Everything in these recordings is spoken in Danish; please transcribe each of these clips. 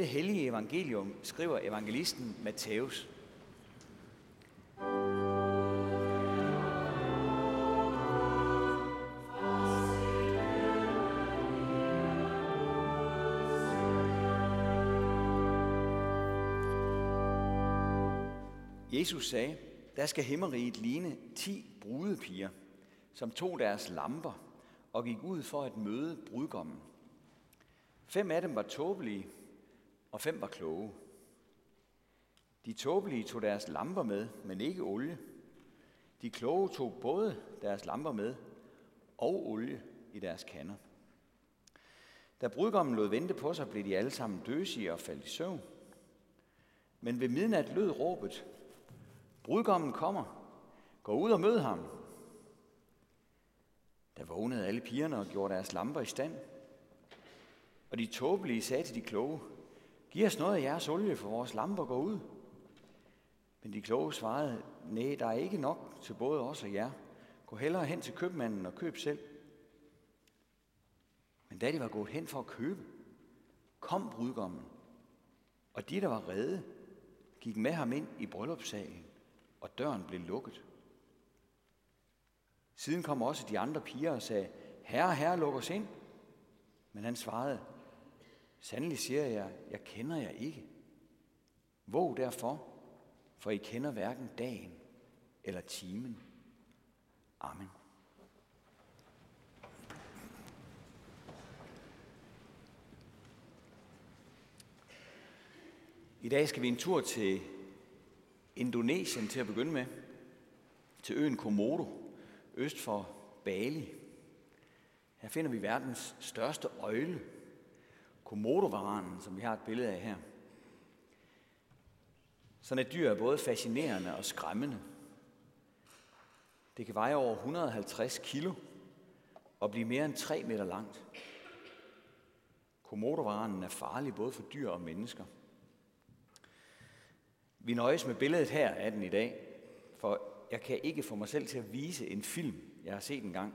det hellige evangelium skriver evangelisten Matthæus. Jesus sagde, der skal himmeriget ligne ti brudepiger, som tog deres lamper og gik ud for at møde brudgommen. Fem af dem var tåbelige, og fem var kloge. De tåbelige tog deres lamper med, men ikke olie. De kloge tog både deres lamper med og olie i deres kander. Da brudgommen lod vente på sig, blev de alle sammen døsige og faldt i søvn. Men ved midnat lød råbet, Brudgommen kommer. Gå ud og mød ham. Da vågnede alle pigerne og gjorde deres lamper i stand. Og de tåbelige sagde til de kloge, Giv os noget af jeres olie, for vores lamper går ud. Men de kloge svarede, nej, der er ikke nok til både os og jer. Gå hellere hen til købmanden og køb selv. Men da de var gået hen for at købe, kom brudgommen, og de, der var redde, gik med ham ind i bryllupssalen og døren blev lukket. Siden kom også de andre piger og sagde, Herre, herre, luk os ind. Men han svarede, Sandelig siger jeg, jeg kender jer ikke. Våg derfor, for I kender hverken dagen eller timen. Amen. I dag skal vi en tur til Indonesien til at begynde med, til øen Komodo, øst for Bali. Her finder vi verdens største øjle, Komodovaranen, som vi har et billede af her. Sådan et dyr er både fascinerende og skræmmende. Det kan veje over 150 kilo og blive mere end 3 meter langt. Komodovaranen er farlig både for dyr og mennesker – vi nøjes med billedet her af den i dag, for jeg kan ikke få mig selv til at vise en film, jeg har set en gang,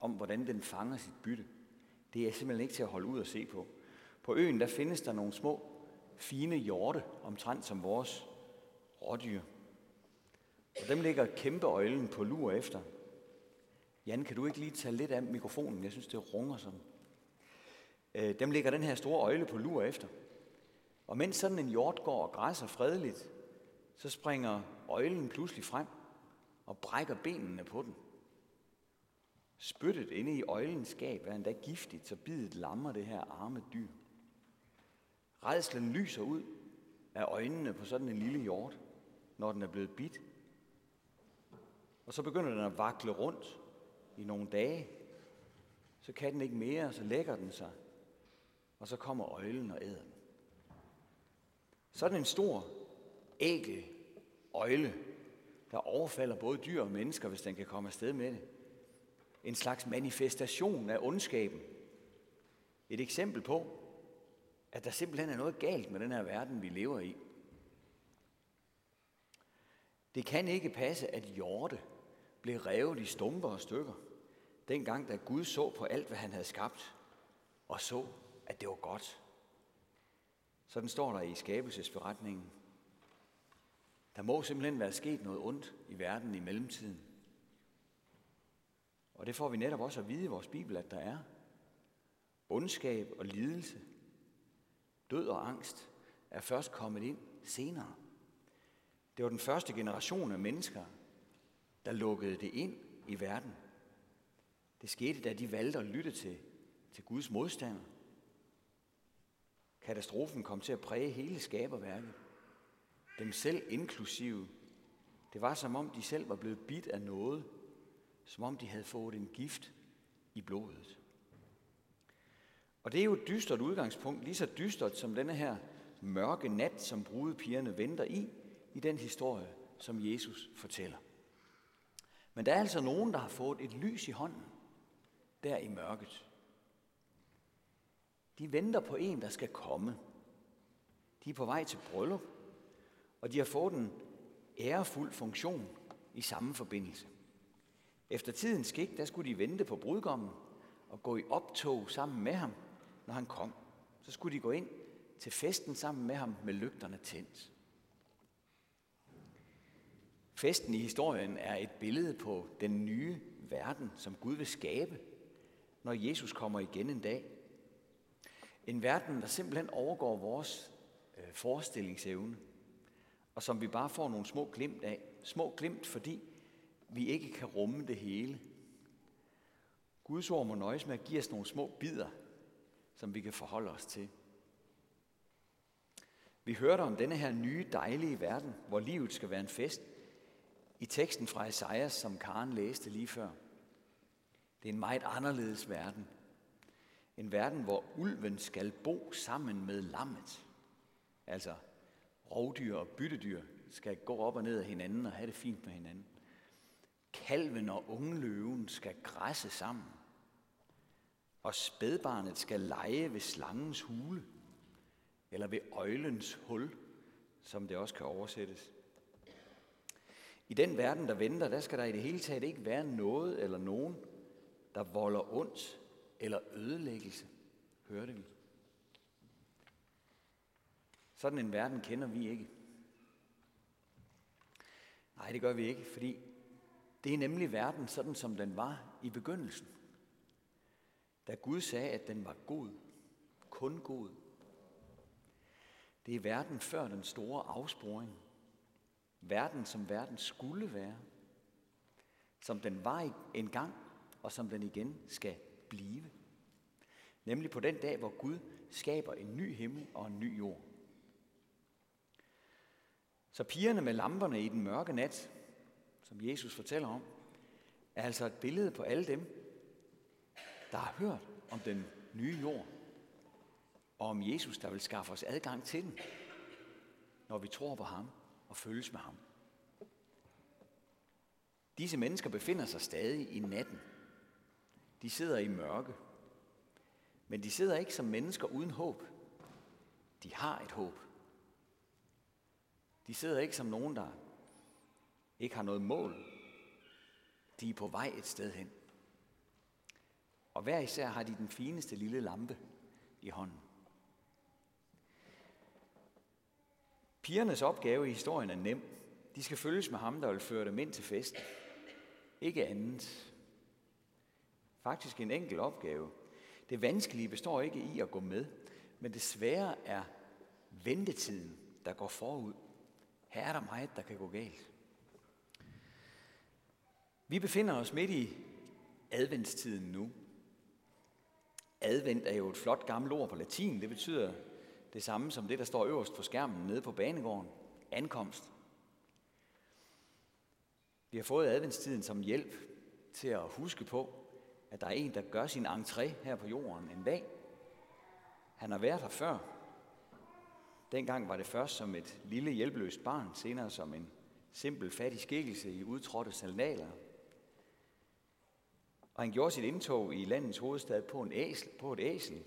om hvordan den fanger sit bytte. Det er simpelthen ikke til at holde ud og se på. På øen der findes der nogle små, fine hjorte, omtrent som vores rådyr. Og dem ligger kæmpe øjlen på lur efter. Jan, kan du ikke lige tage lidt af mikrofonen? Jeg synes, det runger sådan. Øh, dem ligger den her store øjle på lur efter. Og mens sådan en hjort går og græsser fredeligt, så springer øjlen pludselig frem og brækker benene på den. Spyttet inde i øjlens skab er endda giftigt, så bidet lammer det her arme dyr. Redslen lyser ud af øjnene på sådan en lille hjort, når den er blevet bidt. Og så begynder den at vakle rundt i nogle dage. Så kan den ikke mere, så lægger den sig. Og så kommer øjlen og æder den. Sådan en stor ægel øjle, der overfalder både dyr og mennesker, hvis den kan komme afsted med det. En slags manifestation af ondskaben. Et eksempel på, at der simpelthen er noget galt med den her verden, vi lever i. Det kan ikke passe, at hjorte blev revet i stumper og stykker, dengang da Gud så på alt, hvad han havde skabt, og så, at det var godt. Sådan står der i skabelsesberetningen. Der må simpelthen være sket noget ondt i verden i mellemtiden. Og det får vi netop også at vide i vores Bibel, at der er. Ondskab og lidelse, død og angst er først kommet ind senere. Det var den første generation af mennesker, der lukkede det ind i verden. Det skete, da de valgte at lytte til, til Guds modstander. Katastrofen kom til at præge hele skaberværket dem selv inklusive. Det var som om de selv var blevet bidt af noget, som om de havde fået en gift i blodet. Og det er jo et dystert udgangspunkt, lige så dystert som denne her mørke nat, som brudepigerne venter i, i den historie, som Jesus fortæller. Men der er altså nogen, der har fået et lys i hånden, der i mørket. De venter på en, der skal komme. De er på vej til bryllup, og de har fået en ærefuld funktion i samme forbindelse. Efter tidens skik, der skulle de vente på brudgommen og gå i optog sammen med ham, når han kom. Så skulle de gå ind til festen sammen med ham med lygterne tændt. Festen i historien er et billede på den nye verden, som Gud vil skabe, når Jesus kommer igen en dag. En verden, der simpelthen overgår vores øh, forestillingsevne, og som vi bare får nogle små glimt af. Små glimt, fordi vi ikke kan rumme det hele. Guds ord må nøjes med at give os nogle små bidder, som vi kan forholde os til. Vi hørte om denne her nye dejlige verden, hvor livet skal være en fest, i teksten fra Esajas, som Karen læste lige før. Det er en meget anderledes verden. En verden, hvor ulven skal bo sammen med lammet. Altså rovdyr og byttedyr skal gå op og ned af hinanden og have det fint med hinanden. Kalven og ungløven skal græsse sammen. Og spædbarnet skal lege ved slangens hule, eller ved øjlens hul, som det også kan oversættes. I den verden, der venter, der skal der i det hele taget ikke være noget eller nogen, der volder ondt eller ødelæggelse. Hørte vi? Sådan en verden kender vi ikke. Nej, det gør vi ikke, fordi det er nemlig verden sådan, som den var i begyndelsen. Da Gud sagde, at den var god, kun god. Det er verden før den store afsporing. Verden, som verden skulle være. Som den var engang, og som den igen skal blive. Nemlig på den dag, hvor Gud skaber en ny himmel og en ny jord. Så pigerne med lamperne i den mørke nat, som Jesus fortæller om, er altså et billede på alle dem, der har hørt om den nye jord, og om Jesus, der vil skaffe os adgang til den, når vi tror på ham og følges med ham. Disse mennesker befinder sig stadig i natten. De sidder i mørke. Men de sidder ikke som mennesker uden håb. De har et håb. De sidder ikke som nogen, der ikke har noget mål. De er på vej et sted hen. Og hver især har de den fineste lille lampe i hånden. Pigernes opgave i historien er nem. De skal følges med ham, der vil føre dem ind til festen. Ikke andet. Faktisk en enkel opgave. Det vanskelige består ikke i at gå med, men det svære er ventetiden, der går forud. Her er der meget, der kan gå galt. Vi befinder os midt i adventstiden nu. Advent er jo et flot gammelt ord på latin. Det betyder det samme som det, der står øverst på skærmen nede på banegården. Ankomst. Vi har fået adventstiden som hjælp til at huske på, at der er en, der gør sin entré her på jorden en dag. Han har været her før. Dengang var det først som et lille hjælpeløst barn, senere som en simpel fattig skikkelse i udtrådte salnaler. Og han gjorde sit indtog i landets hovedstad på, en æsel, på et æsel.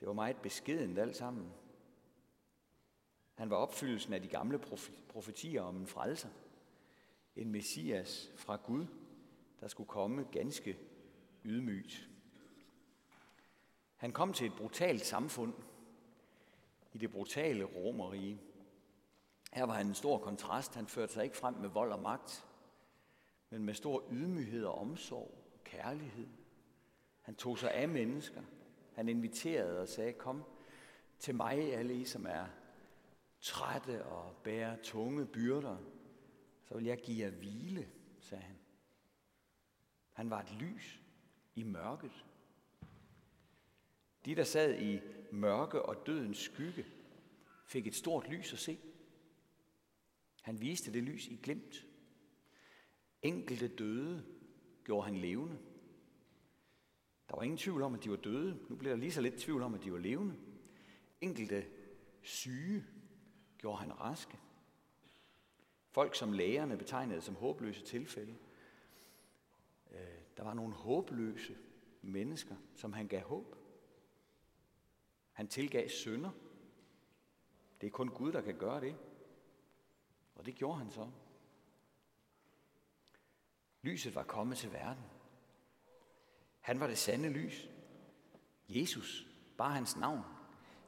Det var meget beskedent alt sammen. Han var opfyldelsen af de gamle profetier om en frelser – en messias fra Gud, der skulle komme ganske ydmygt. Han kom til et brutalt samfund i det brutale romerige. Her var han en stor kontrast. Han førte sig ikke frem med vold og magt, men med stor ydmyghed og omsorg og kærlighed. Han tog sig af mennesker. Han inviterede og sagde, kom til mig, alle I, som er trætte og bærer tunge byrder så vil jeg give jer hvile, sagde han. Han var et lys i mørket. De, der sad i mørke og dødens skygge, fik et stort lys at se. Han viste det lys i glimt. Enkelte døde gjorde han levende. Der var ingen tvivl om, at de var døde. Nu bliver der lige så lidt tvivl om, at de var levende. Enkelte syge gjorde han raske. Folk, som lægerne betegnede som håbløse tilfælde. Øh, der var nogle håbløse mennesker, som han gav håb. Han tilgav sønder. Det er kun Gud, der kan gøre det. Og det gjorde han så. Lyset var kommet til verden. Han var det sande lys. Jesus, bare hans navn.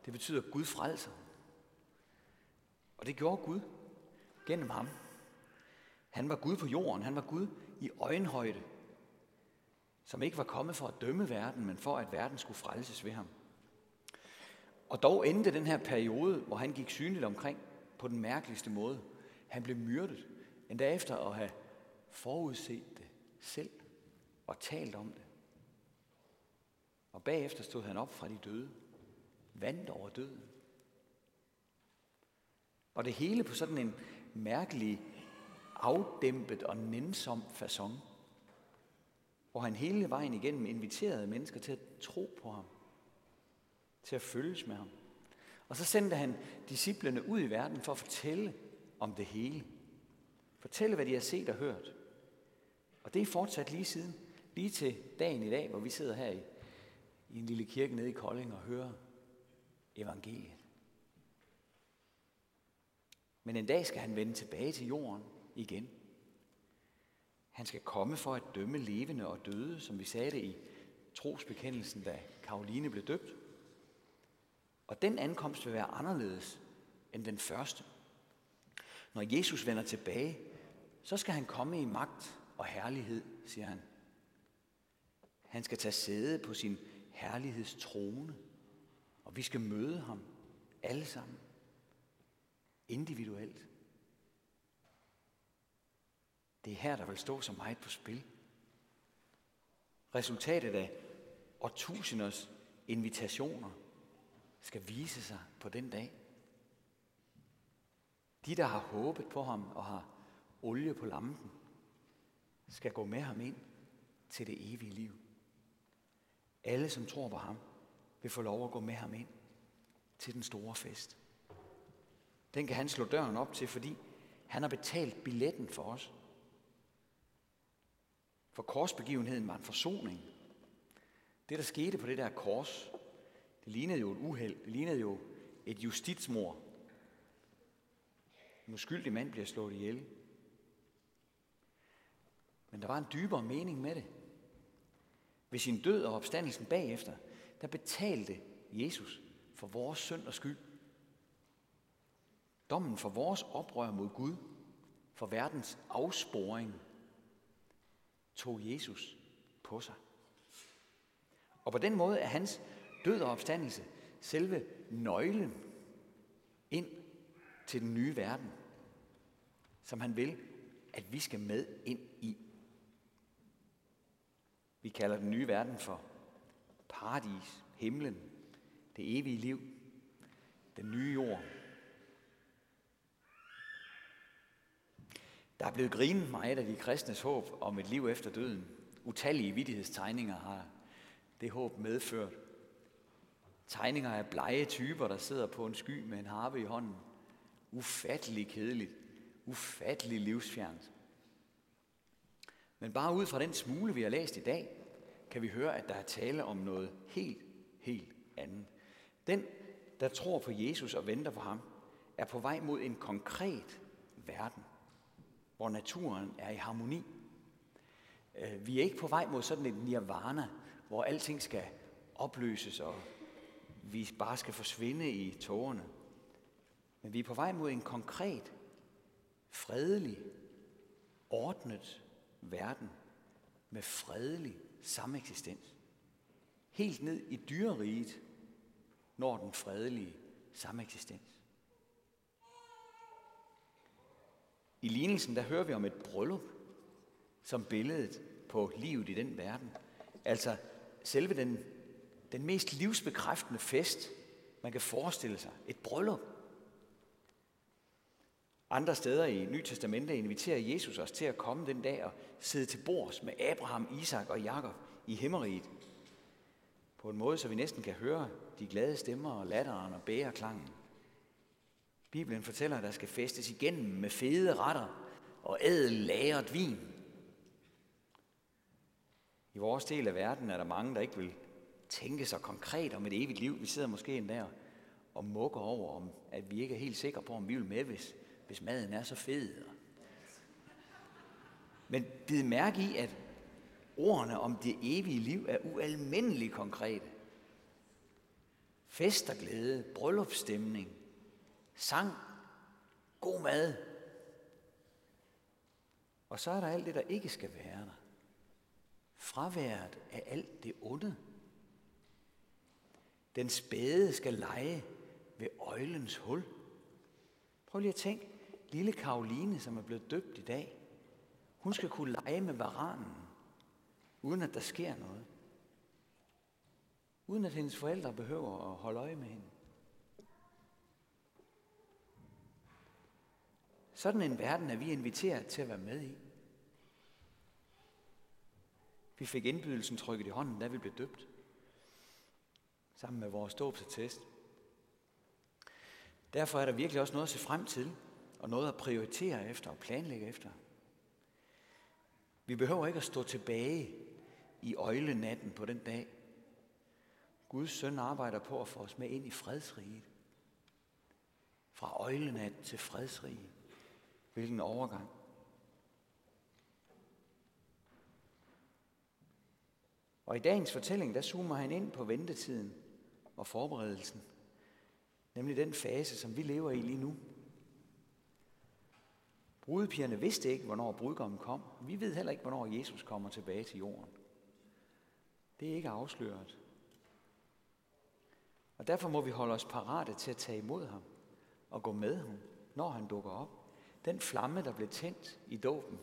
Det betyder, Gud frelser. Og det gjorde Gud gennem ham. Han var Gud på jorden. Han var Gud i øjenhøjde. Som ikke var kommet for at dømme verden, men for at verden skulle frelses ved ham. Og dog endte den her periode, hvor han gik synligt omkring på den mærkeligste måde. Han blev myrdet, endda efter at have forudset det selv og talt om det. Og bagefter stod han op fra de døde, vandt over døden. Og det hele på sådan en mærkelig, afdæmpet og nænsom façon, hvor han hele vejen igennem inviterede mennesker til at tro på ham, til at følges med ham. Og så sendte han disciplene ud i verden for at fortælle om det hele. Fortælle, hvad de har set og hørt. Og det er fortsat lige siden, lige til dagen i dag, hvor vi sidder her i, i en lille kirke nede i Kolding og hører evangeliet. Men en dag skal han vende tilbage til jorden igen. Han skal komme for at dømme levende og døde, som vi sagde det i trosbekendelsen, da Karoline blev døbt. Og den ankomst vil være anderledes end den første. Når Jesus vender tilbage, så skal han komme i magt og herlighed, siger han. Han skal tage sæde på sin herlighedstrone, og vi skal møde ham alle sammen. Individuelt. Det er her, der vil stå så meget på spil. Resultatet af årtusinders invitationer skal vise sig på den dag. De, der har håbet på ham og har olie på lampen, skal gå med ham ind til det evige liv. Alle, som tror på ham, vil få lov at gå med ham ind til den store fest. Den kan han slå døren op til, fordi han har betalt billetten for os. For korsbegivenheden var en forsoning. Det, der skete på det der kors, det lignede jo et uheld. Det lignede jo et justitsmord. En uskyldig mand bliver slået ihjel. Men der var en dybere mening med det. Ved sin død og opstandelsen bagefter, der betalte Jesus for vores synd og skyld. Dommen for vores oprør mod Gud, for verdens afsporing, tog Jesus på sig. Og på den måde er hans død og opstandelse selve nøglen ind til den nye verden, som han vil, at vi skal med ind. Vi kalder den nye verden for paradis, himlen, det evige liv, den nye jord. Der er blevet grinet meget af de kristnes håb om et liv efter døden. Utallige vidtighedstegninger har det håb medført. Tegninger af blege typer, der sidder på en sky med en harpe i hånden. Ufattelig kedeligt. Ufattelig livsfjernt. Men bare ud fra den smule, vi har læst i dag, kan vi høre, at der er tale om noget helt, helt andet. Den, der tror på Jesus og venter på ham, er på vej mod en konkret verden, hvor naturen er i harmoni. Øh, vi er ikke på vej mod sådan et nirvana, hvor alting skal opløses, og vi bare skal forsvinde i tårerne. Men vi er på vej mod en konkret, fredelig, ordnet verden med fredelig sameksistens. Helt ned i dyreriget når den fredelige sameksistens. I lignelsen der hører vi om et bryllup som billedet på livet i den verden. Altså selve den, den mest livsbekræftende fest, man kan forestille sig. Et bryllup. Andre steder i Nye Testamente inviterer Jesus os til at komme den dag og sidde til bords med Abraham, Isak og Jakob i himmeriget. På en måde, så vi næsten kan høre de glade stemmer og latteren og bæreklangen. Bibelen fortæller, at der skal festes igennem med fede retter og ædel lagret vin. I vores del af verden er der mange, der ikke vil tænke sig konkret om et evigt liv. Vi sidder måske endda og mukker over, om, at vi ikke er helt sikre på, om vi vil med, hvis, hvis maden er så fed. Men bid mærke i, at ordene om det evige liv er ualmindeligt konkrete. Fest og glæde, bryllupsstemning, sang, god mad. Og så er der alt det, der ikke skal være der. Fraværet af alt det onde. Den spæde skal lege ved øjlens hul. Prøv lige at tænke, lille Karoline, som er blevet døbt i dag, hun skal kunne lege med varanen, uden at der sker noget. Uden at hendes forældre behøver at holde øje med hende. Sådan en verden er vi inviteret til at være med i. Vi fik indbydelsen trykket i hånden, da vi blev døbt. Sammen med vores dåbsattest. Derfor er der virkelig også noget at se frem til, og noget at prioritere efter og planlægge efter. Vi behøver ikke at stå tilbage i øjlenatten på den dag. Guds søn arbejder på at få os med ind i fredsriget. Fra øjlenat til fredsrige. Hvilken overgang. Og i dagens fortælling, der zoomer han ind på ventetiden og forberedelsen. Nemlig den fase, som vi lever i lige nu. Brudepigerne vidste ikke, hvornår brudgommen kom. Vi ved heller ikke, hvornår Jesus kommer tilbage til jorden. Det er ikke afsløret. Og derfor må vi holde os parate til at tage imod ham og gå med ham, når han dukker op. Den flamme, der blev tændt i dåben,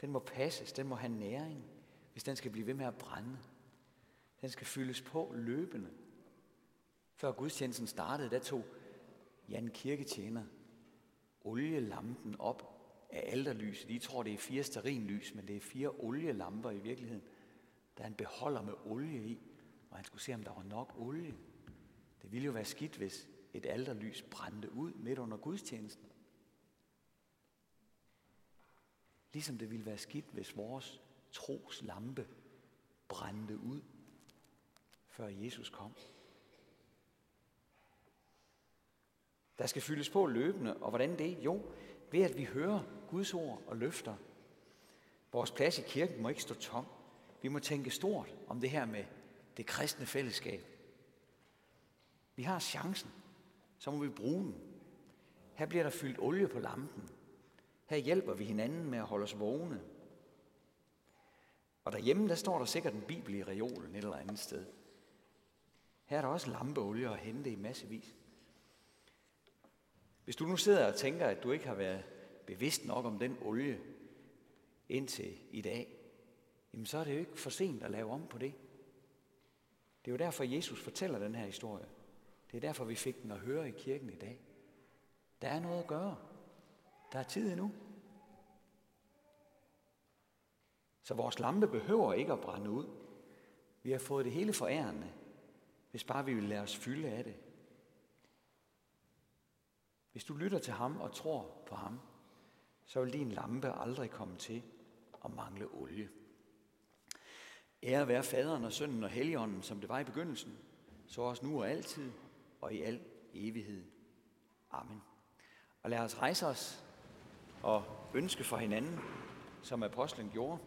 den må passes, den må have næring, hvis den skal blive ved med at brænde. Den skal fyldes på løbende. Før gudstjenesten startede, der tog Jan Kirketjener olielampen op af alderlyset. De tror, det er fire sterinlys, men det er fire olielamper i virkeligheden. Der er en beholder med olie i, og han skulle se, om der var nok olie. Det ville jo være skidt, hvis et alderlys brændte ud midt under gudstjenesten. Ligesom det ville være skidt, hvis vores tros lampe brændte ud, før Jesus kom. Der skal fyldes på løbende, og hvordan det? Jo, ved at vi hører Guds ord og løfter. Vores plads i kirken må ikke stå tom. Vi må tænke stort om det her med det kristne fællesskab. Vi har chancen, så må vi bruge den. Her bliver der fyldt olie på lampen. Her hjælper vi hinanden med at holde os vågne. Og derhjemme, der står der sikkert en bibel i reolen et eller andet sted. Her er der også lampeolie at hente i massevis. Hvis du nu sidder og tænker, at du ikke har været bevidst nok om den olie indtil i dag, jamen så er det jo ikke for sent at lave om på det. Det er jo derfor, Jesus fortæller den her historie. Det er derfor, vi fik den at høre i kirken i dag. Der er noget at gøre. Der er tid endnu. Så vores lampe behøver ikke at brænde ud. Vi har fået det hele forærende, hvis bare vi vil lade os fylde af det. Hvis du lytter til ham og tror på ham, så vil din lampe aldrig komme til at mangle olie. Ære være faderen og sønnen og helligånden, som det var i begyndelsen, så også nu og altid og i al evighed. Amen. Og lad os rejse os og ønske for hinanden, som apostlen gjorde.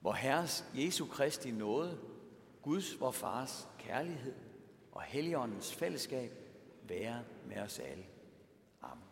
Hvor Herres Jesu Kristi nåde, Guds vor Fars kærlighed og Helligåndens fællesskab være med os alle. Amen.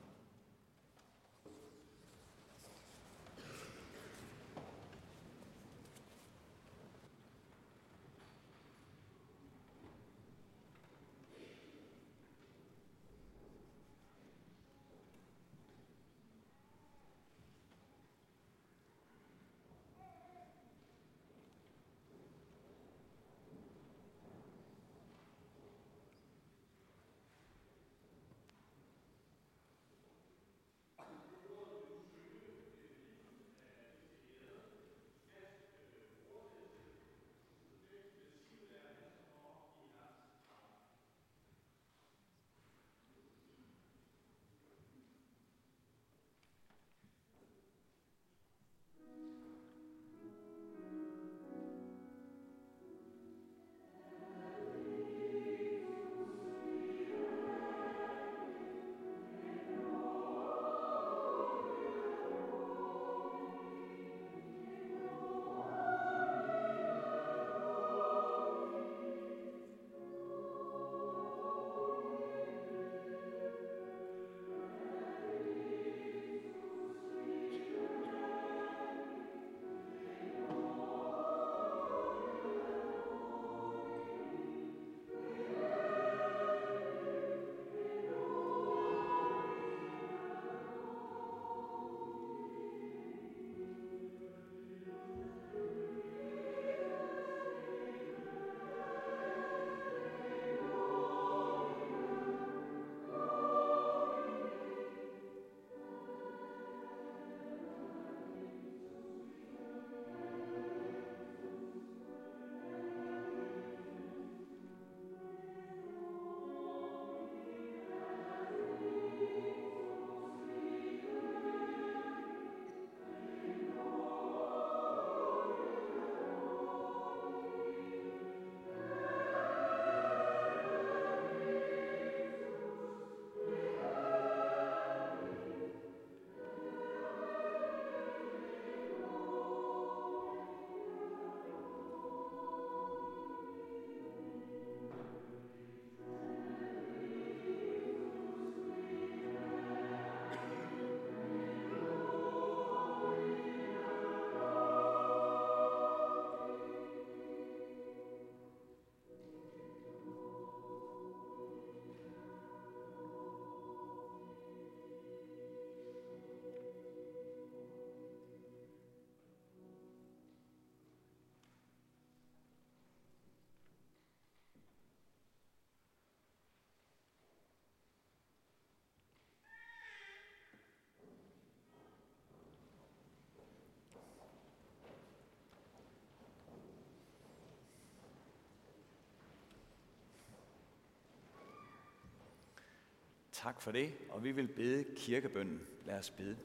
Tak for det, og vi vil bede kirkebønden. Lad os bede.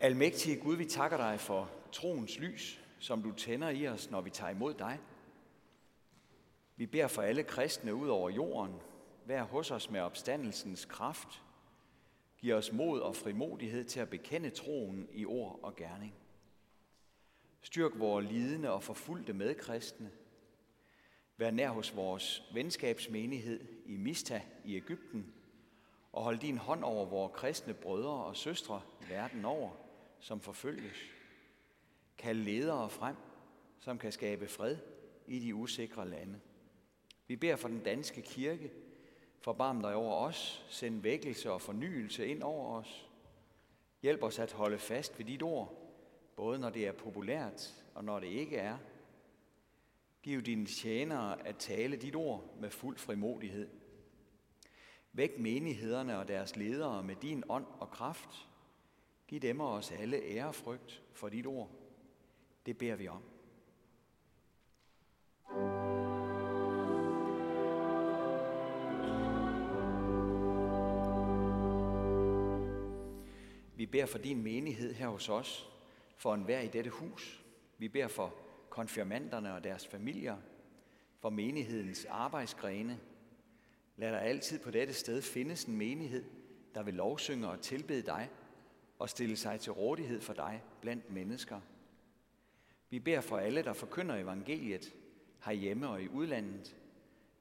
Almægtige Gud, vi takker dig for troens lys, som du tænder i os, når vi tager imod dig. Vi beder for alle kristne ud over jorden. Vær hos os med opstandelsens kraft. Giv os mod og frimodighed til at bekende troen i ord og gerning. Styrk vores lidende og forfulgte medkristne. Vær nær hos vores venskabsmenighed i Mista i Ægypten, og hold din hånd over vores kristne brødre og søstre verden over, som forfølges. Kald ledere frem, som kan skabe fred i de usikre lande. Vi beder for den danske kirke, forbarm dig over os, send vækkelse og fornyelse ind over os. Hjælp os at holde fast ved dit ord, både når det er populært og når det ikke er. Giv dine tjenere at tale dit ord med fuld frimodighed. Væk menighederne og deres ledere med din ånd og kraft. Giv dem og os alle ærefrygt for dit ord. Det beder vi om. Vi beder for din menighed her hos os, for enhver i dette hus. Vi beder for konfirmanderne og deres familier, for menighedens arbejdsgrene. Lad der altid på dette sted findes en menighed, der vil lovsynge og tilbede dig og stille sig til rådighed for dig blandt mennesker. Vi beder for alle, der forkynder evangeliet herhjemme og i udlandet.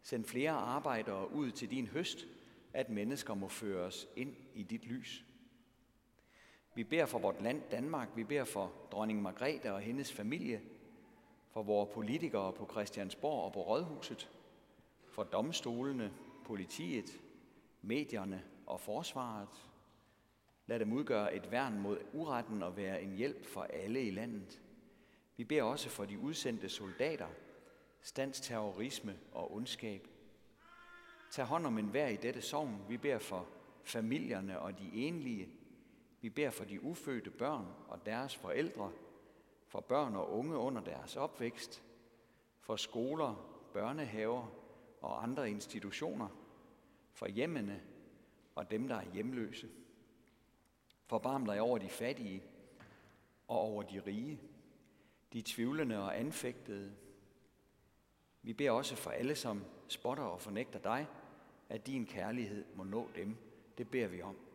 Send flere arbejdere ud til din høst, at mennesker må føres ind i dit lys. Vi beder for vort land Danmark, vi beder for dronning Margrethe og hendes familie, for vores politikere på Christiansborg og på Rådhuset, for domstolene, politiet, medierne og forsvaret. Lad dem udgøre et værn mod uretten og være en hjælp for alle i landet. Vi beder også for de udsendte soldater, stands terrorisme og ondskab. Tag hånd om enhver i dette sovn. Vi beder for familierne og de enlige. Vi beder for de ufødte børn og deres forældre, for børn og unge under deres opvækst, for skoler, børnehaver og andre institutioner, for hjemmene og dem, der er hjemløse. Forbarm dig over de fattige og over de rige, de tvivlende og anfægtede. Vi beder også for alle, som spotter og fornægter dig, at din kærlighed må nå dem. Det beder vi om.